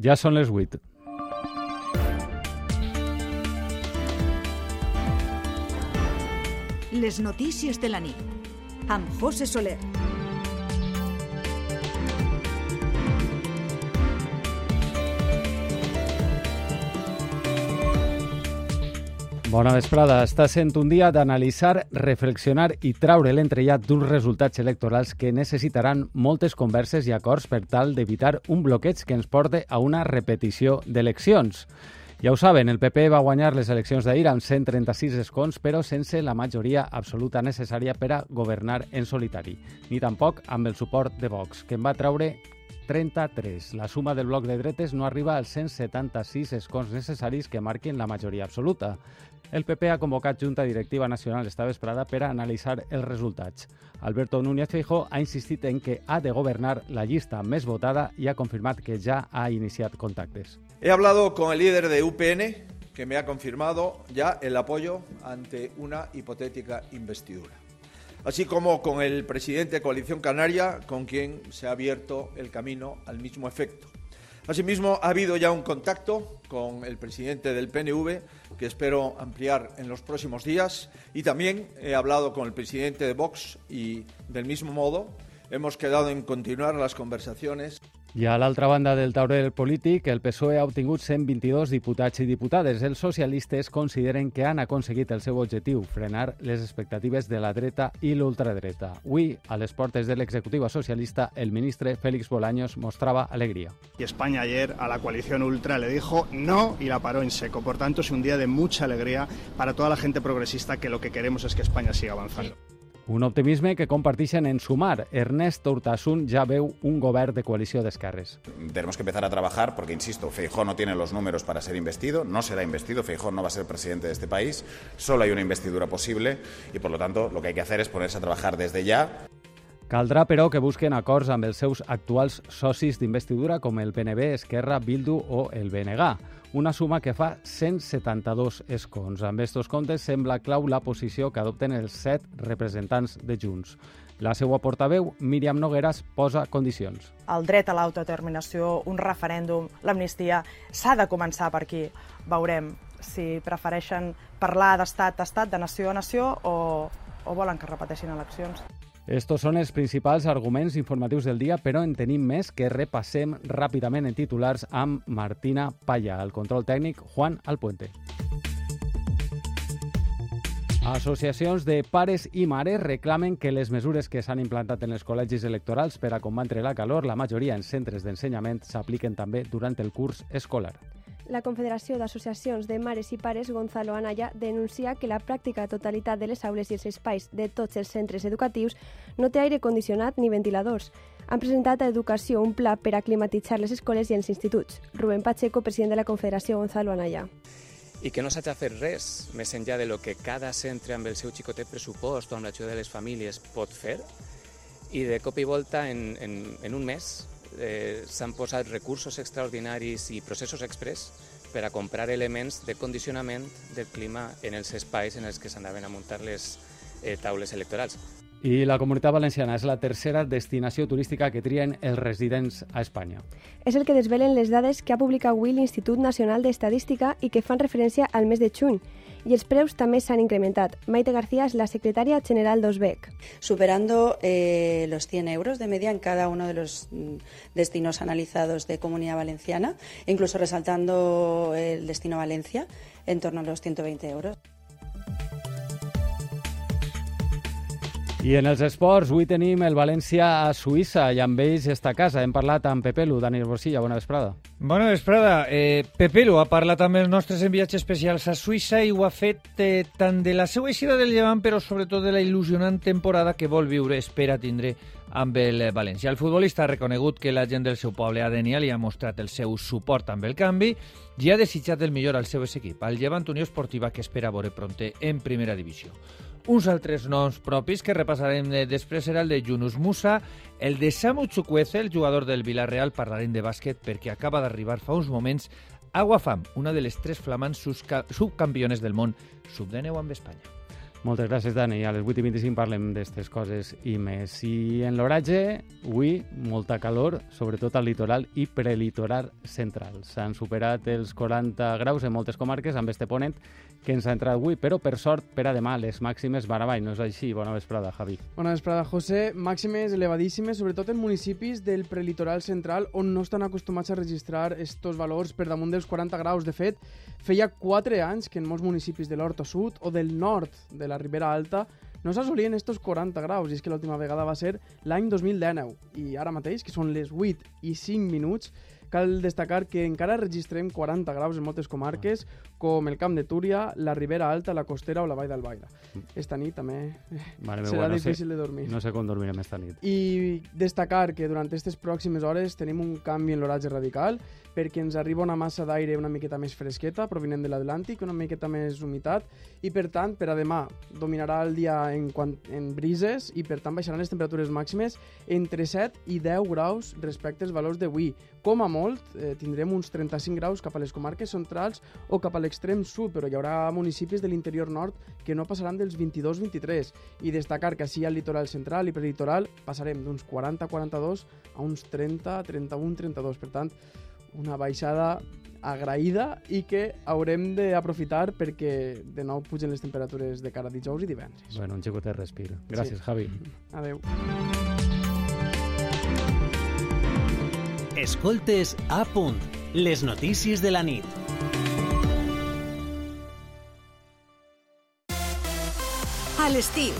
Ja són les 8. Les notícies de la nit. Amb José Soler. Bona vesprada. Està sent un dia d'analitzar, reflexionar i traure l'entrellat d'uns resultats electorals que necessitaran moltes converses i acords per tal d'evitar un bloqueig que ens porte a una repetició d'eleccions. Ja ho saben, el PP va guanyar les eleccions d'ahir amb 136 escons, però sense la majoria absoluta necessària per a governar en solitari, ni tampoc amb el suport de Vox, que en va traure 33. La suma del bloc de dretes no arriba als 176 escons necessaris que marquin la majoria absoluta. El PP ha convocat Junta Directiva Nacional esta vesprada per a analitzar els resultats. Alberto Núñez Feijó ha insistit en que ha de governar la llista més votada i ha confirmat que ja ha iniciat contactes. He hablado con el líder de UPN, que me ha confirmado ya el apoyo ante una hipotética investidura. Así como con el presidente de Coalición Canaria, con quien se ha abierto el camino al mismo efecto. Asimismo, ha habido ya un contacto con el presidente del PNV, que espero ampliar en los próximos días, y también he hablado con el presidente de Vox y, del mismo modo, hemos quedado en continuar las conversaciones. I a l'altra banda del tauler polític, el PSOE ha obtingut 122 diputats i diputades. Els socialistes consideren que han aconseguit el seu objectiu, frenar les expectatives de la dreta i l'ultradreta. Avui, a les portes de l'executiva socialista, el ministre Félix Bolaños mostrava alegria. Y España ayer a la coalición ultra le dijo no y la paró en seco. Por tanto, es un día de mucha alegría para toda la gente progresista que lo que queremos es que España siga avanzando. Un optimisme que comparteixen en Sumar. Ernest Urtasun ja veu un govern de coalició d'esquerres. Tenemos que empezar a trabajar porque, insisto, Feijó no tiene los números para ser investido, no será investido, Feijó no va a ser presidente de este país, solo hay una investidura posible y, por lo tanto, lo que hay que hacer es ponerse a trabajar desde ya. Caldrà, però, que busquen acords amb els seus actuals socis d'investidura com el PNB, Esquerra, Bildu o el BNG. Una suma que fa 172 escons. Amb estos comptes sembla clau la posició que adopten els set representants de Junts. La seva portaveu, Míriam Nogueras, posa condicions. El dret a l'autodeterminació, un referèndum, l'amnistia, s'ha de començar per aquí. Veurem si prefereixen parlar d'estat a estat, de nació a nació, o, o volen que repeteixin eleccions. Estos són els principals arguments informatius del dia, però en tenim més que repassem ràpidament en titulars amb Martina Palla, el control tècnic Juan Alpuente. Associacions de pares i mares reclamen que les mesures que s'han implantat en els col·legis electorals per a combatre la calor, la majoria en centres d'ensenyament, s'apliquen també durant el curs escolar. La Confederació d'Associacions de Mares i Pares Gonzalo Anaya denuncia que la pràctica totalitat de les aules i els espais de tots els centres educatius no té aire condicionat ni ventiladors. Han presentat a Educació un pla per a climatitzar les escoles i els instituts. Rubén Pacheco, president de la Confederació Gonzalo Anaya. i que no s'ha de fer res més enllà de lo que cada centre amb el seu xicotet pressupost o amb l'ajuda de les famílies pot fer i de cop i volta en, en, en un mes eh, s'han posat recursos extraordinaris i processos express per a comprar elements de condicionament del clima en els espais en els que s'anaven a muntar les eh, taules electorals. I la Comunitat Valenciana és la tercera destinació turística que trien els residents a Espanya. És el que desvelen les dades que ha publicat avui l'Institut Nacional d'Estadística i que fan referència al mes de juny. I els preus també s'han incrementat. Maite García és la secretària general d'Osbec. superando eh, los 100 euros de media en cada uno de los mm, destinos analizados de Comunidad Valenciana, incluso resaltando el destino Valencia en torno a los 120 euros. I en els esports, avui tenim el València a Suïssa i amb ells està a casa. Hem parlat amb Pepelu, Daniel Borsilla, bona vesprada. Bona vesprada. Eh, Pepelu ha parlat amb els nostres enviats especials a Suïssa i ho ha fet eh, tant de la seva eixida del llevant, però sobretot de la il·lusionant temporada que vol viure, espera tindre amb el València. El futbolista ha reconegut que la gent del seu poble a Denia li ha mostrat el seu suport amb el canvi i ha desitjat el millor al seu equip, al Llevant Unió Esportiva que espera veure pronte en primera divisió. Uns altres noms propis que repassarem eh, després serà el de Yunus Musa, el de Samu Chukwueze, el jugador del Villarreal, parlarem de bàsquet perquè acaba d'arribar fa uns moments Aguafam, una de les tres flamants subcampiones del món sub-19 amb Espanya. Moltes gràcies, Dani. A les 8 i 25 parlem d'aquestes coses i més. I en l'oratge, avui, molta calor, sobretot al litoral i prelitoral central. S'han superat els 40 graus en moltes comarques amb este ponent que ens ha entrat avui, però per sort, per a demà, les màximes van avall, no és així? Bona vesprada, Javi. Bona vesprada, José. Màximes elevadíssimes, sobretot en municipis del prelitoral central, on no estan acostumats a registrar estos valors per damunt dels 40 graus. De fet, feia 4 anys que en molts municipis de l'Horta Sud o del nord de la Ribera Alta no s'assolien estos 40 graus, i és que l'última vegada va ser l'any 2019. I ara mateix, que són les 8 i 5 minuts, cal destacar que encara registrem 40 graus en moltes comarques, com el Camp de Túria, la Ribera Alta, la Costera o la Vall d'Albaida. Esta nit també Mare serà no difícil sé, de dormir. No sé com dormirem esta nit. I destacar que durant aquestes pròximes hores tenim un canvi en l'horatge radical perquè ens arriba una massa d'aire una miqueta més fresqueta provinent de l'Atlàntic, una miqueta més humitat i per tant, per a demà dominarà el dia en, quant, en brises i per tant baixaran les temperatures màximes entre 7 i 10 graus respecte als valors d'avui. Com a molt, eh, tindrem uns 35 graus cap a les comarques centrals o cap a l'extrem sud, però hi haurà municipis de l'interior nord que no passaran dels 22-23. I destacar que així al litoral central i prelitoral passarem d'uns 40-42 a uns 30-31-32. Per tant, una baixada agraïda i que haurem d'aprofitar perquè de nou pugen les temperatures de cara a dijous i divendres. Bueno, un xicotet respir. Gràcies, sí. Javi. Adeu. Escoltes a punt, les notícies de la nit. A l'estiu,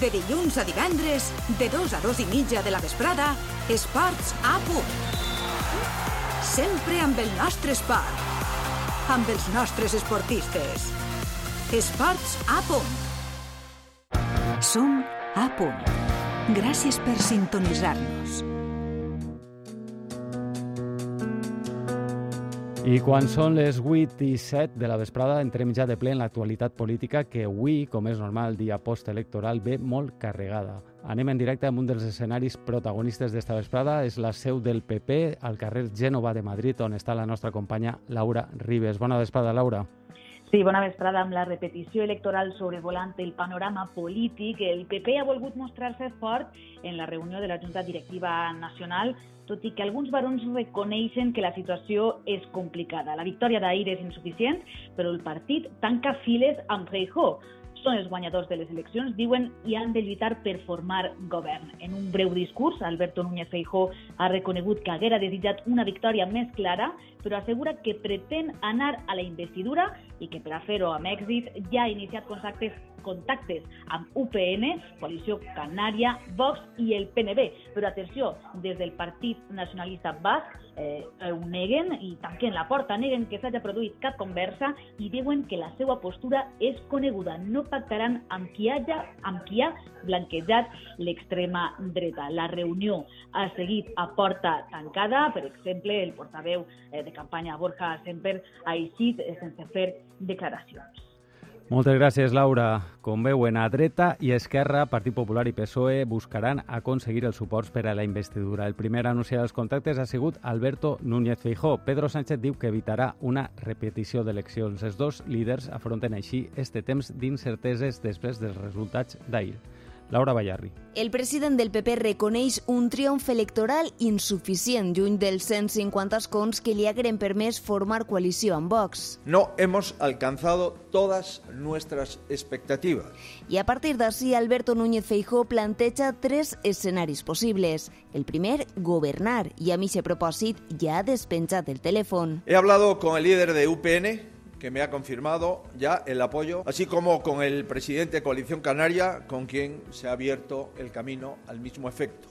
de dilluns a divendres, de 2 a 2 i mitja de la vesprada, Esports a punt. Sempre amb el nostre esport. Amb els nostres esportistes. Esports a punt. Som a punt. Gràcies per sintonitzar-nos. I quan són les 8 i 7 de la vesprada entrem ja de ple en l'actualitat política que avui, com és normal, dia postelectoral, ve molt carregada. Anem en directe amb un dels escenaris protagonistes d'esta vesprada. És la seu del PP al carrer Gènova de Madrid, on està la nostra companya Laura Ribes. Bona vesprada, Laura. Sí, bona vesprada. Amb la repetició electoral sobrevolant el panorama polític, el PP ha volgut mostrar-se fort en la reunió de la Junta Directiva Nacional, tot i que alguns barons reconeixen que la situació és complicada. La victòria d'ahir és insuficient, però el partit tanca files amb Feijó. Són els guanyadors de les eleccions, diuen, i han de lluitar per formar govern. En un breu discurs, Alberto Núñez Feijó ha reconegut que haguera desitjat una victòria més clara, però assegura que pretén anar a la investidura i que per a fer-ho amb èxit ja ha iniciat contactes contactes amb UPN, Coalició Canària, Vox i el PNB. Però atenció, des del Partit Nacionalista Basc eh, ho neguen i tanquen la porta, neguen que s'hagi produït cap conversa i diuen que la seva postura és coneguda. No pactaran amb qui, haja, amb qui ha blanquejat l'extrema dreta. La reunió ha seguit a porta tancada. Per exemple, el portaveu eh, de campanya Borja Semper ha eixit eh, sense fer declaracions. Moltes gràcies, Laura. Com veuen, a dreta i esquerra, Partit Popular i PSOE buscaran aconseguir els suports per a la investidura. El primer a anunciar els contactes ha sigut Alberto Núñez Feijó. Pedro Sánchez diu que evitarà una repetició d'eleccions. Els dos líders afronten així este temps d'incerteses després dels resultats d'ahir. Laura Ballarri. El president del PP reconeix un triomf electoral insuficient, lluny dels 150 escons que li hagueren permès formar coalició amb Vox. No hemos alcanzado todas nuestras expectativas. I a partir d'ací, Alberto Núñez Feijó planteja tres escenaris possibles. El primer, governar, i a mi se propòsit ja ha despenjat el telèfon. He hablado con el líder de UPN, que me ha confirmado ya el apoyo, así como con el presidente de Coalición Canaria, con quien se ha abierto el camino al mismo efecto.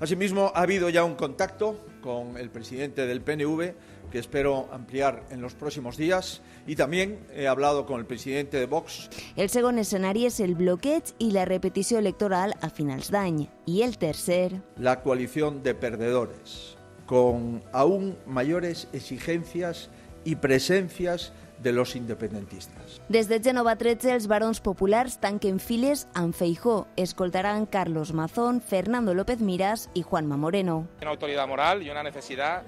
Asimismo, ha habido ya un contacto con el presidente del PNV, que espero ampliar en los próximos días, y también he hablado con el presidente de Vox. El segon escenari és el bloqueig i la repetició electoral a finals d'any. I el tercer... La coalición de perdedores, con aún mayores exigencias y presencias de los independentistas. Des de Gènova 13, els barons populars tanquen files amb Feijó. Escoltaran Carlos Mazón, Fernando López Miras i Juanma Moreno. Una autoridad moral y una necesidad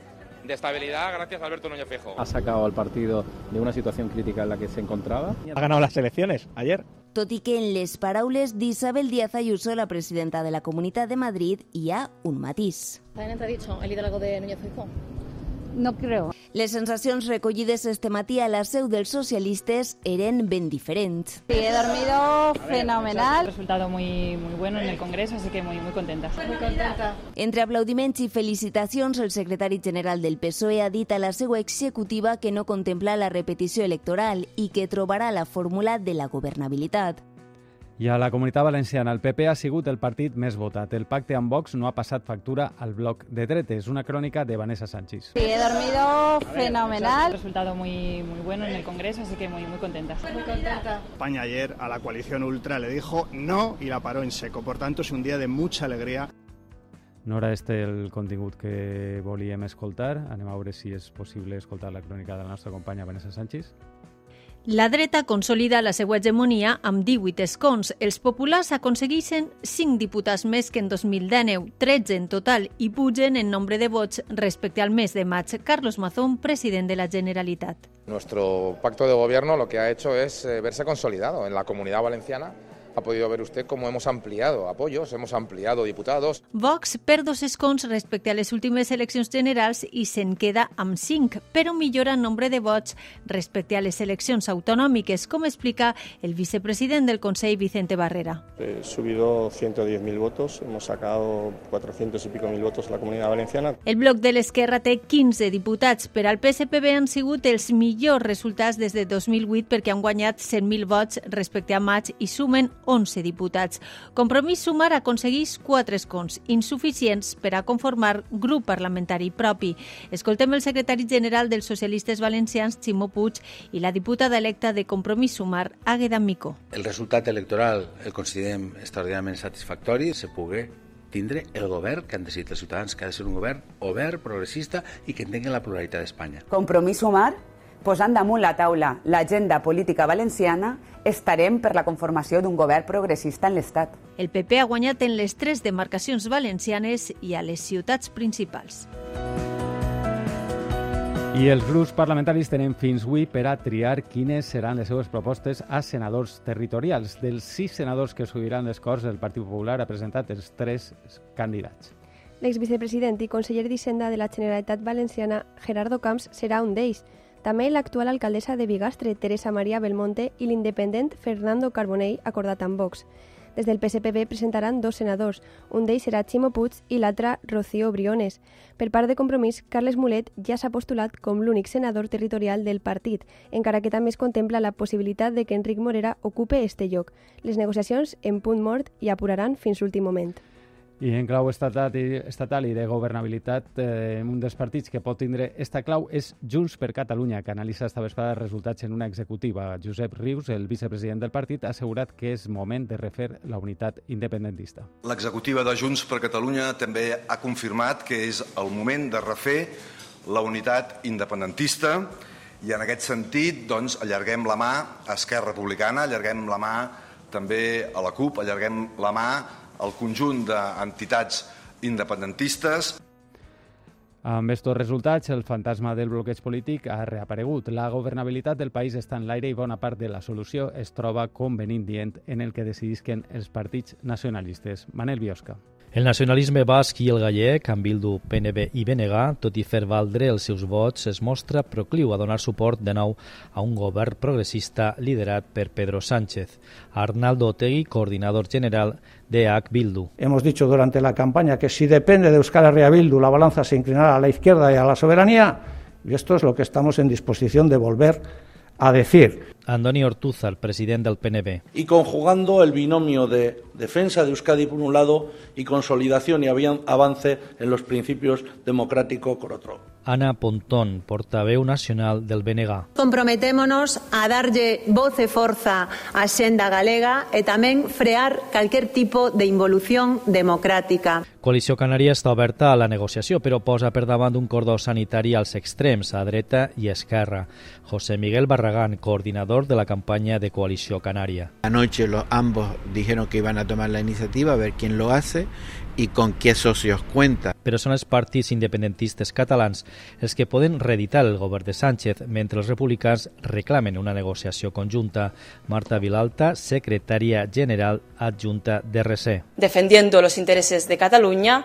de estabilidad gracias a Alberto Núñez Feijó. Ha sacado al partido de una situación crítica en la que se encontraba. Ha ganado las elecciones ayer. tot i que en les paraules d'Isabel Díaz Ayuso, la presidenta de la Comunitat de Madrid, hi ha un matís. ¿Está en entredicho el liderazgo de Núñez Feijóo? No creo. Les sensacions recollides este matí a la seu dels socialistes eren ben diferents. Sí, he dormido fenomenal. Un resultado muy, muy bueno en el Congreso, así que muy, muy contenta. Muy contenta. Entre aplaudiments i felicitacions, el secretari general del PSOE ha dit a la seva executiva que no contempla la repetició electoral i que trobarà la fórmula de la governabilitat. I a la Comunitat Valenciana, el PP ha sigut el partit més votat. El pacte amb Vox no ha passat factura al bloc de dretes. Una crònica de Vanessa Sánchez. Sí, he dormido fenomenal. Un resultado muy, muy bueno en el Congreso, así que muy, muy contenta. Muy contenta. España ayer a la coalición ultra le dijo no y la paró en seco. Por tanto, es un día de mucha alegría. No era este el contingut que volíem escoltar. Anem a veure si és possible escoltar la crònica de la nostra companya Vanessa Sánchez. La dreta consolida la seva hegemonia amb 18 escons. Els populars aconsegueixen 5 diputats més que en 2019, 13 en total, i pugen en nombre de vots respecte al mes de maig. Carlos Mazón, president de la Generalitat. Nuestro pacto de gobierno lo que ha hecho es eh, verse consolidado en la comunidad valenciana ha podido ver usted cómo hemos ampliado apoyos, hemos ampliado diputados. Vox perd dos escons respecte a les últimes eleccions generals i se'n queda amb 5, però millora el nombre de vots respecte a les eleccions autonòmiques, com explica el vicepresident del Consell, Vicente Barrera. He subido 110.000 votos, hemos sacado 400 y pico mil votos a la Comunidad Valenciana. El bloc de l'Esquerra té 15 diputats. Per al PSPB han sigut els millors resultats des de 2008 perquè han guanyat 100.000 vots respecte a maig i sumen 11 diputats. Compromís Sumar aconsegueix 4 escons, insuficients per a conformar grup parlamentari propi. Escoltem el secretari general dels socialistes valencians, Ximo Puig, i la diputada electa de Compromís Sumar, Àgueda Mico. El resultat electoral el considerem extraordinàriament satisfactori, se pugui tindre el govern que han decidit els ciutadans, que ha de ser un govern obert, progressista i que entengui la pluralitat d'Espanya. Compromís Sumar posant damunt la taula l'agenda política valenciana, estarem per la conformació d'un govern progressista en l'Estat. El PP ha guanyat en les tres demarcacions valencianes i a les ciutats principals. I els grups parlamentaris tenen fins avui per a triar quines seran les seves propostes a senadors territorials. Dels sis senadors que subiran les Corts, el Partit Popular ha presentat els tres candidats. L'exvicepresident i conseller d'Hisenda de la Generalitat Valenciana, Gerardo Camps, serà un d'ells. També l'actual alcaldessa de Bigastre, Teresa Maria Belmonte, i l'independent Fernando Carbonell, acordat amb Vox. Des del PSPB presentaran dos senadors, un d'ells serà Ximo Puig i l'altre Rocío Briones. Per part de Compromís, Carles Mulet ja s'ha postulat com l'únic senador territorial del partit, encara que també es contempla la possibilitat de que Enric Morera ocupe este lloc. Les negociacions en punt mort i apuraran fins l'últim moment. I en clau estatal i, estatal i de governabilitat, eh, un dels partits que pot tindre esta clau és Junts per Catalunya, que analitza esta vesprada resultats en una executiva. Josep Rius, el vicepresident del partit, ha assegurat que és moment de refer la unitat independentista. L'executiva de Junts per Catalunya també ha confirmat que és el moment de refer la unitat independentista i en aquest sentit doncs, allarguem la mà a Esquerra Republicana, allarguem la mà també a la CUP, allarguem la mà el conjunt d'entitats independentistes. Amb aquests resultats, el fantasma del bloqueig polític ha reaparegut. La governabilitat del país està en l'aire i bona part de la solució es troba, dient, en el que decidisquen els partits nacionalistes. Manel Biosca. El nacionalisme basc i el gallec, amb Bildu, PNB i BNG, tot i fer valdre els seus vots, es mostra procliu a donar suport de nou a un govern progressista liderat per Pedro Sánchez. Arnaldo Otegui, coordinador general de AC Bildu. Hemos dicho durante la campaña que si depende de Euskal Herria Bildu, la balanza se inclinará a la izquierda y a la soberanía, y esto es lo que estamos en disposición de volver a decir. Andoni Ortúzar, president del PNB. Y conjugando el binomio de defensa de Euskadi por un lado y consolidación y avance en los principios democráticos por otro. Ana Pontón, portaveu nacional del BNG. Comprometémonos a darlle voz e forza á xenda galega e tamén frear calquer tipo de involución democrática. Coalició Canària està oberta a la negociació, però posa per davant un cordó sanitari als extrems, a dreta i esquerra. José Miguel Barragán, coordinador valor de la campaña de Coalició Canària. Anoche los, ambos dijeron que iban a tomar la iniciativa, a ver quién lo hace y con qué socios cuenta. Però són els partits independentistes catalans els que poden reeditar el govern de Sánchez mentre els republicans reclamen una negociació conjunta. Marta Vilalta, secretària general adjunta d'RC. Defendiendo los intereses de Cataluña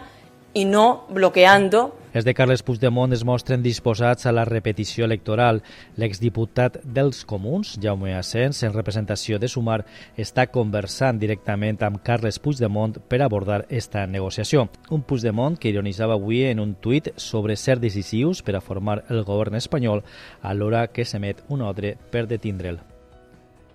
y no bloqueando els de Carles Puigdemont es mostren disposats a la repetició electoral. L'exdiputat dels Comuns, Jaume Asens, en representació de Sumar, està conversant directament amb Carles Puigdemont per abordar esta negociació. Un Puigdemont que ironitzava avui en un tuit sobre ser decisius per a formar el govern espanyol alhora que s'emet un ordre per detindre'l.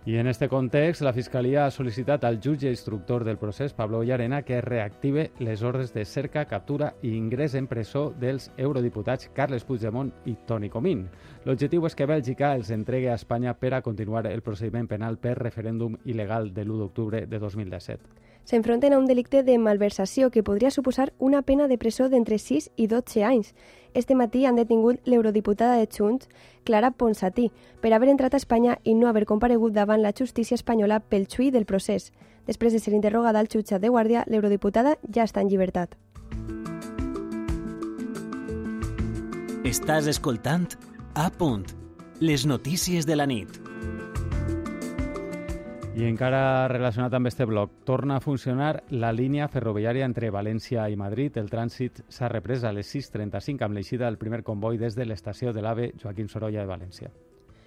I en este context, la Fiscalia ha sol·licitat al jutge instructor del procés, Pablo Llarena, que reactive les ordres de cerca, captura i ingrés en presó dels eurodiputats Carles Puigdemont i Toni Comín. L'objectiu és que Bèlgica els entregue a Espanya per a continuar el procediment penal per referèndum il·legal de l'1 d'octubre de 2017 s'enfronten a un delicte de malversació que podria suposar una pena de presó d'entre 6 i 12 anys. Este matí han detingut l'eurodiputada de Junts, Clara Ponsatí, per haver entrat a Espanya i no haver comparegut davant la justícia espanyola pel xui del procés. Després de ser interrogada al jutjat de guàrdia, l'eurodiputada ja està en llibertat. Estàs escoltant A punt, les notícies de la nit. I encara relacionat amb este bloc, torna a funcionar la línia ferroviària entre València i Madrid. El trànsit s'ha reprès a les 6.35 amb l'eixida del primer comboi des de l'estació de l'AVE Joaquim Sorolla de València.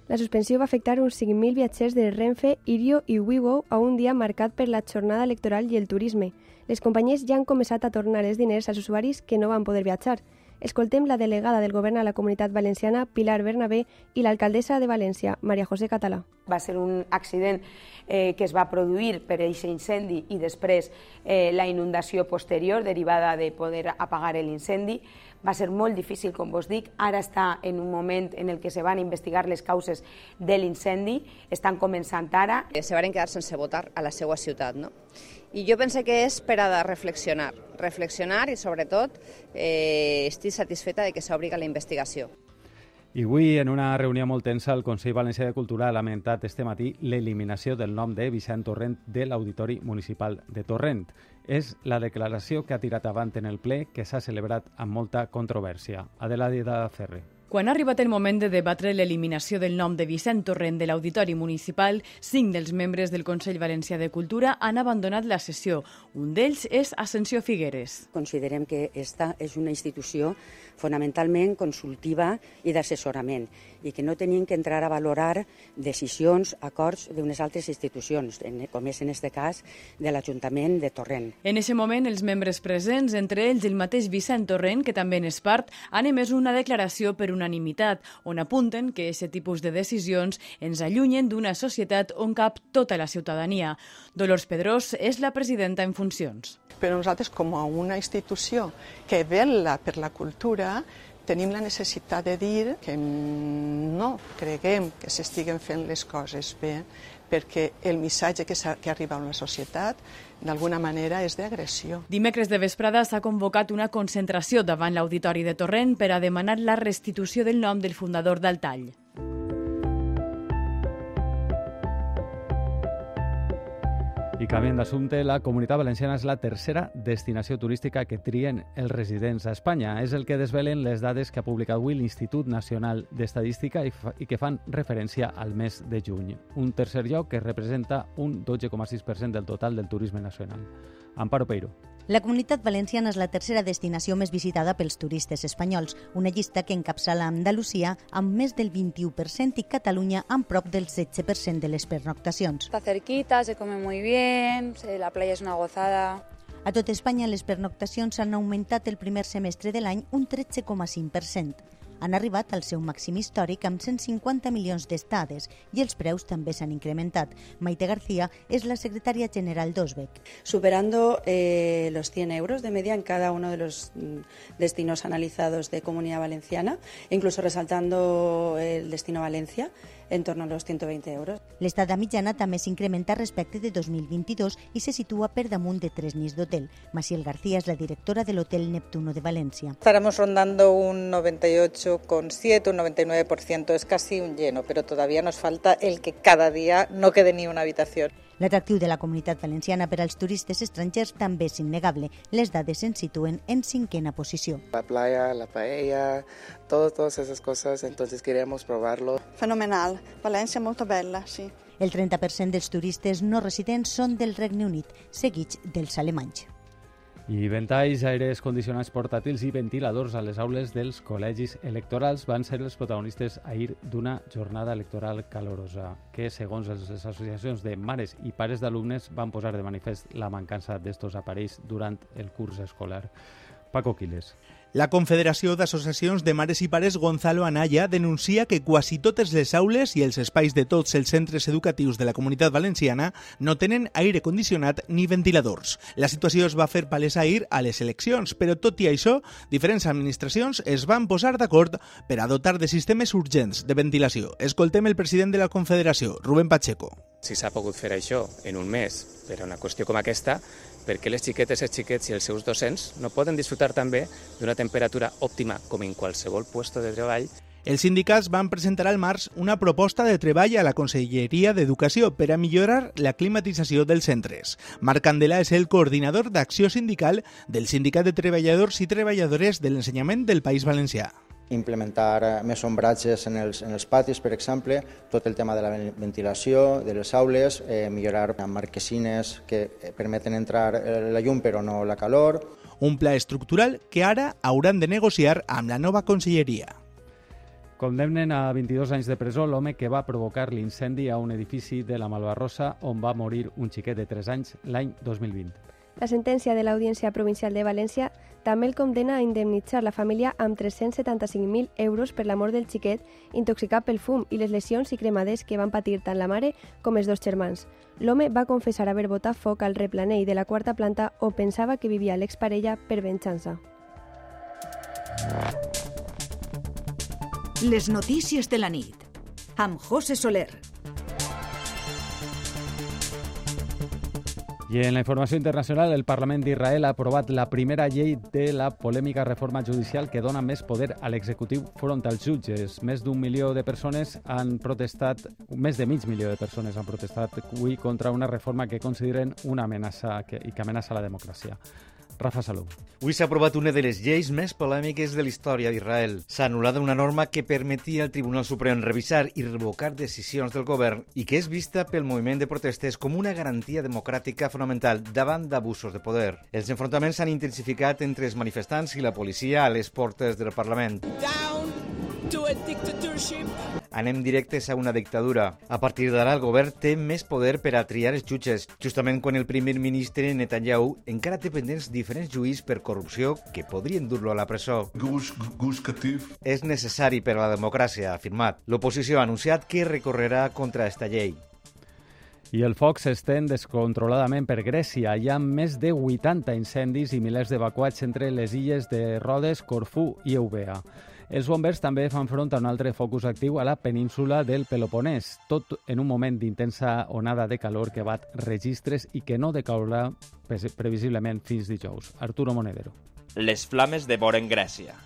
La suspensió va afectar uns 5.000 viatgers de Renfe, Irio i Wigo a un dia marcat per la jornada electoral i el turisme. Les companyies ja han començat a tornar els diners als usuaris que no van poder viatjar. Escoltem la delegada del govern a la comunitat valenciana, Pilar Bernabé, i l'alcaldessa de València, Maria José Català. Va ser un accident eh, que es va produir per aquest incendi i després eh, la inundació posterior derivada de poder apagar l'incendi. Va ser molt difícil, com vos dic. Ara està en un moment en el que se van investigar les causes de l'incendi. Estan començant ara. Se van quedar sense votar a la seva ciutat, no? I jo penso que és per a reflexionar, reflexionar i sobretot eh, estic satisfeta de que s'obri la investigació. I avui, en una reunió molt tensa, el Consell Valencià de Cultura ha lamentat este matí l'eliminació del nom de Vicent Torrent de l'Auditori Municipal de Torrent. És la declaració que ha tirat avant en el ple que s'ha celebrat amb molta controvèrsia. Adelaida Ferre. Quan ha arribat el moment de debatre l'eliminació del nom de Vicent Torrent de l'Auditori Municipal, cinc dels membres del Consell Valencià de Cultura han abandonat la sessió. Un d'ells és Ascensió Figueres. Considerem que esta és una institució fonamentalment consultiva i d'assessorament i que no tenien que entrar a valorar decisions, acords d'unes altres institucions, com és en aquest cas de l'Ajuntament de Torrent. En aquest moment, els membres presents, entre ells el mateix Vicent Torrent, que també n'és part, han emès una declaració per unanimitat, on apunten que aquest tipus de decisions ens allunyen d'una societat on cap tota la ciutadania. Dolors Pedrós és la presidenta en funcions. Però nosaltres, com a una institució que vela per la cultura, tenim la necessitat de dir que no creguem que s'estiguen fent les coses bé perquè el missatge que, que arriba a la societat d'alguna manera és d'agressió. Dimecres de vesprada s'ha convocat una concentració davant l'Auditori de Torrent per a demanar la restitució del nom del fundador del tall. I canviant d'assumpte, la Comunitat Valenciana és la tercera destinació turística que trien els residents a Espanya. És el que desvelen les dades que ha publicat avui l'Institut Nacional d'Estadística i, i que fan referència al mes de juny. Un tercer lloc que representa un 12,6% del total del turisme nacional. Amparo Peiro. La comunitat valenciana és la tercera destinació més visitada pels turistes espanyols, una llista que encapçala Andalusia amb més del 21% i Catalunya amb prop del 16% de les pernoctacions. Està cerquita, se come muy bien, la playa és una gozada. A tot Espanya, les pernoctacions han augmentat el primer semestre de l'any un 13,5% han arribat al seu màxim històric amb 150 milions d'estades i els preus també s'han incrementat. Maite García és la secretària general d'Osbec. Superando eh, los 100 euros de media en cada uno de los mm, destinos analizados de Comunidad Valenciana, incluso resaltando el destino Valencia, en torno a los 120 euros. L'estada mitjana també s'incrementa respecte de 2022 i se situa per damunt de tres nits d'hotel. Maciel García és la directora de l'Hotel Neptuno de València. Estaremos rondando un 98 98,7, un 99%, es casi un lleno, pero todavía nos falta el que cada día no quede ni una habitación. L'atractiu de la comunitat valenciana per als turistes estrangers també és innegable. Les dades ens situen en cinquena posició. La playa, la paella, todo, todas esas cosas, entonces queremos probarlo. Fenomenal, València molto bella, sí. El 30% dels turistes no residents són del Regne Unit, seguits dels alemanys. I ventalls, aires condicionats portàtils i ventiladors a les aules dels col·legis electorals van ser els protagonistes ahir d'una jornada electoral calorosa que, segons les associacions de mares i pares d'alumnes, van posar de manifest la mancança d'estos aparells durant el curs escolar. Paco Quiles. La Confederació d'Associacions de Mares i Pares Gonzalo Anaya denuncia que quasi totes les aules i els espais de tots els centres educatius de la comunitat valenciana no tenen aire condicionat ni ventiladors. La situació es va fer palesa ahir a les eleccions, però tot i això, diferents administracions es van posar d'acord per a dotar de sistemes urgents de ventilació. Escoltem el president de la Confederació, Rubén Pacheco. Si s'ha pogut fer això en un mes per a una qüestió com aquesta, perquè les xiquetes, els xiquets i els seus docents no poden disfrutar també d'una temperatura òptima com en qualsevol puesto de treball els sindicats van presentar al març una proposta de treball a la Conselleria d'Educació per a millorar la climatització dels centres. Marc Candela és el coordinador d'acció sindical del Sindicat de Treballadors i Treballadores de l'Ensenyament del País Valencià implementar eh, més ombratges en els, en els patis, per exemple, tot el tema de la ventilació de les aules, eh, millorar marquesines que eh, permeten entrar eh, la llum però no la calor. Un pla estructural que ara hauran de negociar amb la nova conselleria. Condemnen a 22 anys de presó l'home que va provocar l'incendi a un edifici de la Malvarrosa on va morir un xiquet de 3 anys l'any 2020. La sentència de l'Audiència Provincial de València també el condena a indemnitzar la família amb 375.000 euros per la mort del xiquet intoxicat pel fum i les lesions i cremades que van patir tant la mare com els dos germans. L'home va confessar haver botat foc al replanell de la quarta planta o pensava que vivia l'exparella per venjança. Les notícies de la nit amb José Soler. I en la informació internacional, el Parlament d'Israel ha aprovat la primera llei de la polèmica reforma judicial que dona més poder a l'executiu front als jutges. Més d'un milió de persones han protestat, més de mig milió de persones han protestat avui contra una reforma que consideren una amenaça que, i que amenaça la democràcia. Rafa Salou. Avui s'ha aprovat una de les lleis més polèmiques de la història d'Israel. S'ha anul·lat una norma que permetia al Tribunal Suprem revisar i revocar decisions del govern i que és vista pel moviment de protestes com una garantia democràtica fonamental davant d'abusos de poder. Els enfrontaments s'han intensificat entre els manifestants i la policia a les portes del Parlament. Down to a dictatorship anem directes a una dictadura. A partir d'ara, el govern té més poder per a triar els jutges, justament quan el primer ministre Netanyahu encara té pendents diferents juïs per corrupció que podrien dur-lo a la presó. Gush, gush És necessari per a la democràcia, ha afirmat. L'oposició ha anunciat que recorrerà contra esta llei. I el foc s'estén descontroladament per Grècia. Hi ha més de 80 incendis i milers d'evacuats entre les illes de Rodes, Corfú i Eubea. Els bombers també fan front a un altre focus actiu a la península del Peloponès, tot en un moment d'intensa onada de calor que bat registres i que no decaurà previsiblement fins dijous. Arturo Monedero. Les flames devoren Grècia.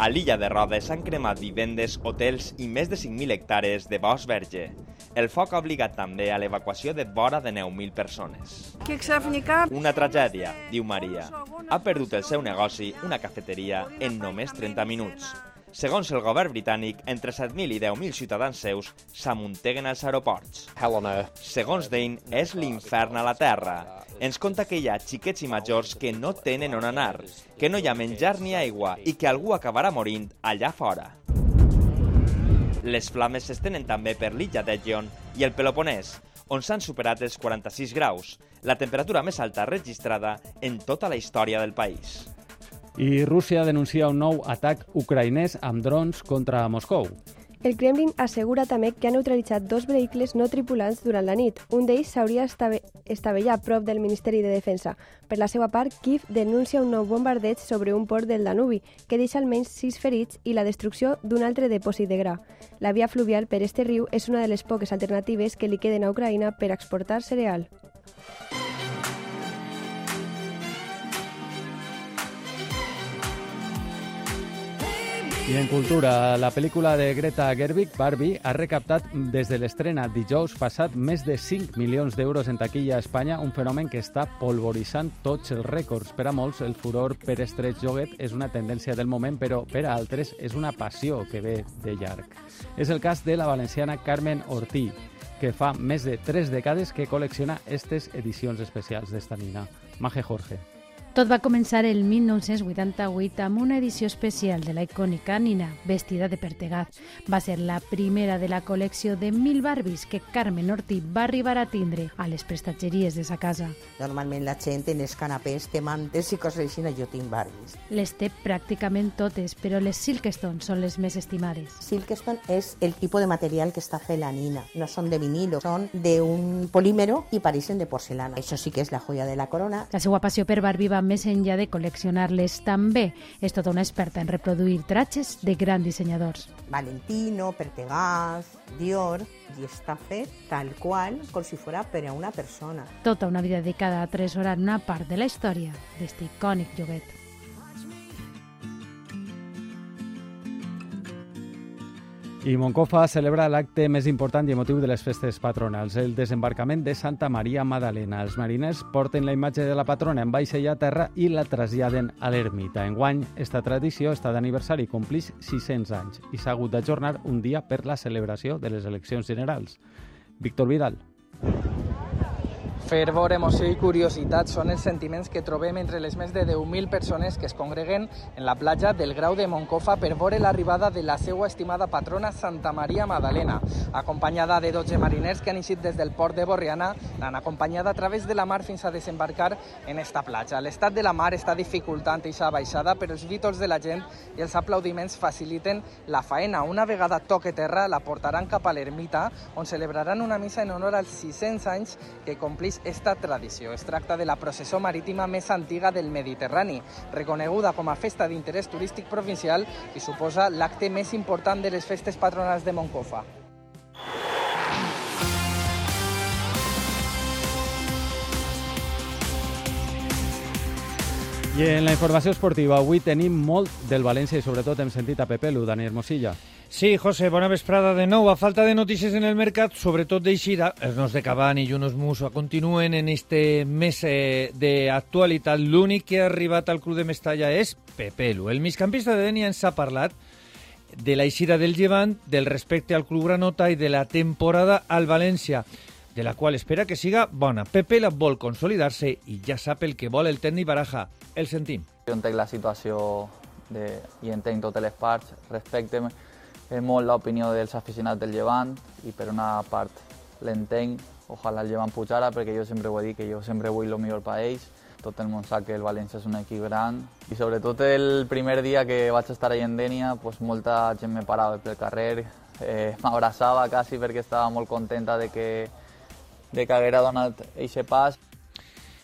A l'illa de Rodes s'han cremat vivendes, hotels i més de 5.000 hectàrees de bosc verge. El foc ha obligat també a l'evacuació de vora de 9.000 persones. Una tragèdia, diu Maria. Ha perdut el seu negoci, una cafeteria, en només 30 minuts. Segons el govern britànic, entre 7.000 i 10.000 ciutadans seus s'amunteguen als aeroports. Segons Dane, és l'infern a la Terra. Ens conta que hi ha xiquets i majors que no tenen on anar, que no hi ha menjar ni aigua i que algú acabarà morint allà fora. Les flames s'estenen també per l'illa d'Egion i el Peloponès, on s'han superat els 46 graus, la temperatura més alta registrada en tota la història del país. I Rússia denuncia un nou atac ucraïnès amb drons contra Moscou. El Kremlin assegura també que ha neutralitzat dos vehicles no tripulants durant la nit. Un d'ells s'hauria estavellat prop del Ministeri de Defensa. Per la seva part, Kiev denuncia un nou bombardeig sobre un port del Danubi, que deixa almenys sis ferits i la destrucció d'un altre depòsit de gra. La via fluvial per este riu és una de les poques alternatives que li queden a Ucraïna per exportar cereal. I en cultura, la pel·lícula de Greta Gerwig, Barbie, ha recaptat des de l'estrena dijous passat més de 5 milions d'euros en taquilla a Espanya, un fenomen que està polvoritzant tots els rècords. Per a molts, el furor per estrets joguet és una tendència del moment, però per a altres és una passió que ve de llarg. És el cas de la valenciana Carmen Ortí, que fa més de 3 dècades que col·lecciona aquestes edicions especials d'esta nina. Maje Jorge. Tot va començar el 1988 amb una edició especial de la icònica Nina, vestida de pertegat. Va ser la primera de la col·lecció de mil Barbies que Carmen Ortí va arribar a tindre a les prestatgeries de sa casa. Normalment la gent en els canapés té mantes i coses així, jo tinc Barbies. Les té pràcticament totes, però les Silkstone són les més estimades. Silkstone és el tipus de material que està fet la Nina. No són de vinilo, són d'un polímero i pareixen de porcelana. Això sí que és la joia de la corona. La seva passió per Barbie va més enllà de col·leccionar-les. També és tota una experta en reproduir tratges de grans dissenyadors. Valentino, Pertegaz, Dior, i està fet tal qual com si fos per a una persona. Tota una vida dedicada a atresorar una part de la història d'este icònic lloguet. I Moncofa celebra l'acte més important i emotiu de les festes patronals, el desembarcament de Santa Maria Madalena. Els mariners porten la imatge de la patrona en vaixell a terra i la traslladen a l'ermita. Enguany, esta tradició està d'aniversari i complix 600 anys i s'ha hagut d'ajornar un dia per la celebració de les eleccions generals. Víctor Vidal. Fervor, emoció i curiositat són els sentiments que trobem entre les més de 10.000 persones que es congreguen en la platja del Grau de Moncofa per veure l'arribada de la seva estimada patrona Santa Maria Madalena, acompanyada de 12 mariners que han eixit des del port de Borriana, l'han acompanyada a través de la mar fins a desembarcar en esta platja. L'estat de la mar està dificultant aquesta baixada, però els vítols de la gent i els aplaudiments faciliten la faena. Una vegada toque terra, la portaran cap a l'ermita, on celebraran una missa en honor als 600 anys que complís esta tradició. Es tracta de la processó marítima més antiga del Mediterrani, reconeguda com a festa d'interès turístic provincial i suposa l'acte més important de les festes patronals de Moncofa. I en la informació esportiva, avui tenim molt del València i sobretot hem sentit a Pepe Lu, Dani Hermosilla. Sí, José, bona vesprada de nou. A falta de notícies en el mercat, sobretot d'eixida, els nos de Cavani i Yunus Musa continuen en este mes eh, d'actualitat. L'únic que ha arribat al club de Mestalla és Pepe Lu. El migcampista de Denia ens ha parlat de l'eixida del Llevant, del respecte al club granota i de la temporada al València de la qual espera que siga bona. Pepe la vol consolidar-se i ja sap el que vol el tècnic Baraja. El sentim. Jo entenc la situació de, i entenc totes les parts, respecte molt l'opinió dels aficionats del Llevant i per una part l'entenc, ojalà el Llevant pujara perquè jo sempre ho he dit que jo sempre vull el millor per ells, tot el món sap que el València és un equip gran. I sobretot el primer dia que vaig estar allà en Dènia, pues, molta gent me parava pel carrer, eh, m'abraçava quasi perquè estava molt contenta de que de que haguera donat aquest pas.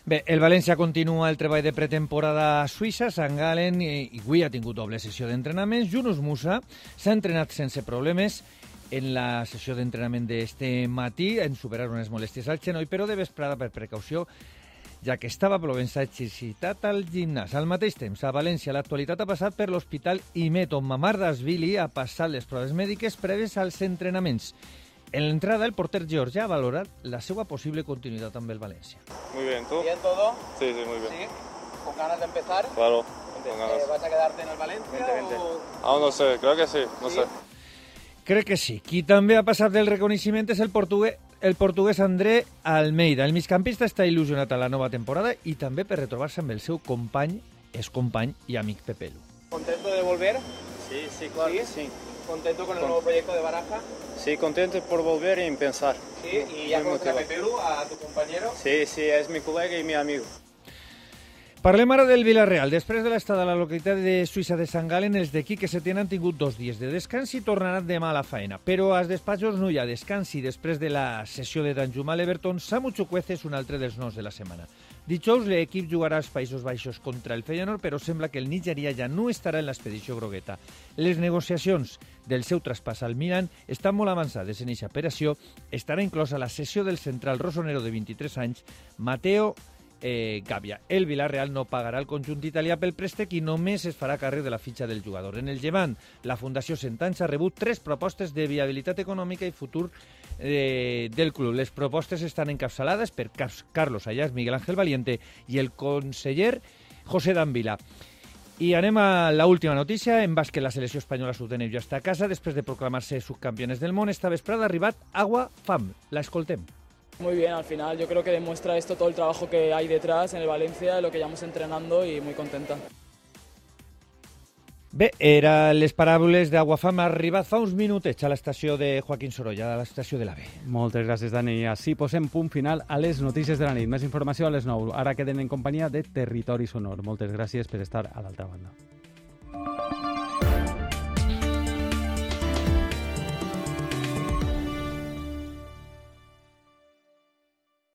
Bé, el València continua el treball de pretemporada a Suïssa, Sant Galen, i, avui ha tingut doble sessió d'entrenaments. Junus Musa s'ha entrenat sense problemes en la sessió d'entrenament d'este matí, en superar unes molèsties al genoll, però de vesprada per precaució ja que estava plovent exercitat al gimnàs. Al mateix temps, a València, l'actualitat ha passat per l'Hospital Imet, on Mamar Dasvili ha passat les proves mèdiques preves als entrenaments. En l'entrada, el porter Georgia ha valorat la seva possible continuïtat amb el València. Muy bien, ¿tú? ¿Bien todo? Sí, sí, muy bien. ¿Sí? ¿Con ganas de empezar? Claro, Eh, con ganas. ¿Vas a quedarte en el Valencia Vente, vente. o...? Aún no sé, creo que sí, no Sí? sé. Crec que sí. Qui també ha passat del reconeixement és el portuguès, el portuguès André Almeida. El migcampista està il·lusionat a la nova temporada i també per retrobar-se amb el seu company, és company i amic Pepelu. ¿Contento de volver? Sí, sí, claro ¿Sí? que sí. ¿Contento con el Con- nuevo proyecto de Baraja? Sí, contento por volver y pensar. Sí, y ya conoces a a tu compañero. Sí, sí, es mi colega y mi amigo. Parlem ara del Villarreal. Després de l'estada a la localitat de Suïssa de Sant Galen, els d'aquí que se tenen tingut dos dies de descans i tornaran demà a la feina. Però als despatxos no hi ha descans i després de la sessió de Danjuma a l'Everton, Samu Chukwueze és un altre dels nous de la setmana. Dijous l'equip jugarà als Països Baixos contra el Feyenoord, però sembla que el nigerià ja no estarà en l'expedició grogueta. Les negociacions del seu traspàs al Milan estan molt avançades en aquesta operació. Estarà inclosa la sessió del central rosonero de 23 anys, Mateo eh, Gàbia. El Villarreal no pagarà el conjunt italià pel préstec i només es farà càrrec de la fitxa del jugador. En el llevant, la Fundació Sentans ha rebut tres propostes de viabilitat econòmica i futur eh, del club. Les propostes estan encapçalades per Carlos Ayas, Miguel Ángel Valiente i el conseller José Danvila. I anem a la última notícia. En bàsquet, la selecció espanyola sud-de ja està a casa. Després de proclamar-se subcampiones del món, esta vesprada ha arribat Agua Fam. La escoltem. Muy bien, al final yo creo que demuestra esto todo el trabajo que hay detrás en el Valencia, lo que llevamos entrenando y muy contenta. Bé, era les paraules d'Aguafam arribat fa uns minutets a l'estació de Joaquín Sorolla, a l'estació de l'AVE. Moltes gràcies, Dani. Així posem punt final a les notícies de la nit. Més informació a les 9. Ara queden en companyia de Territori Sonor. Moltes gràcies per estar a l'altra banda.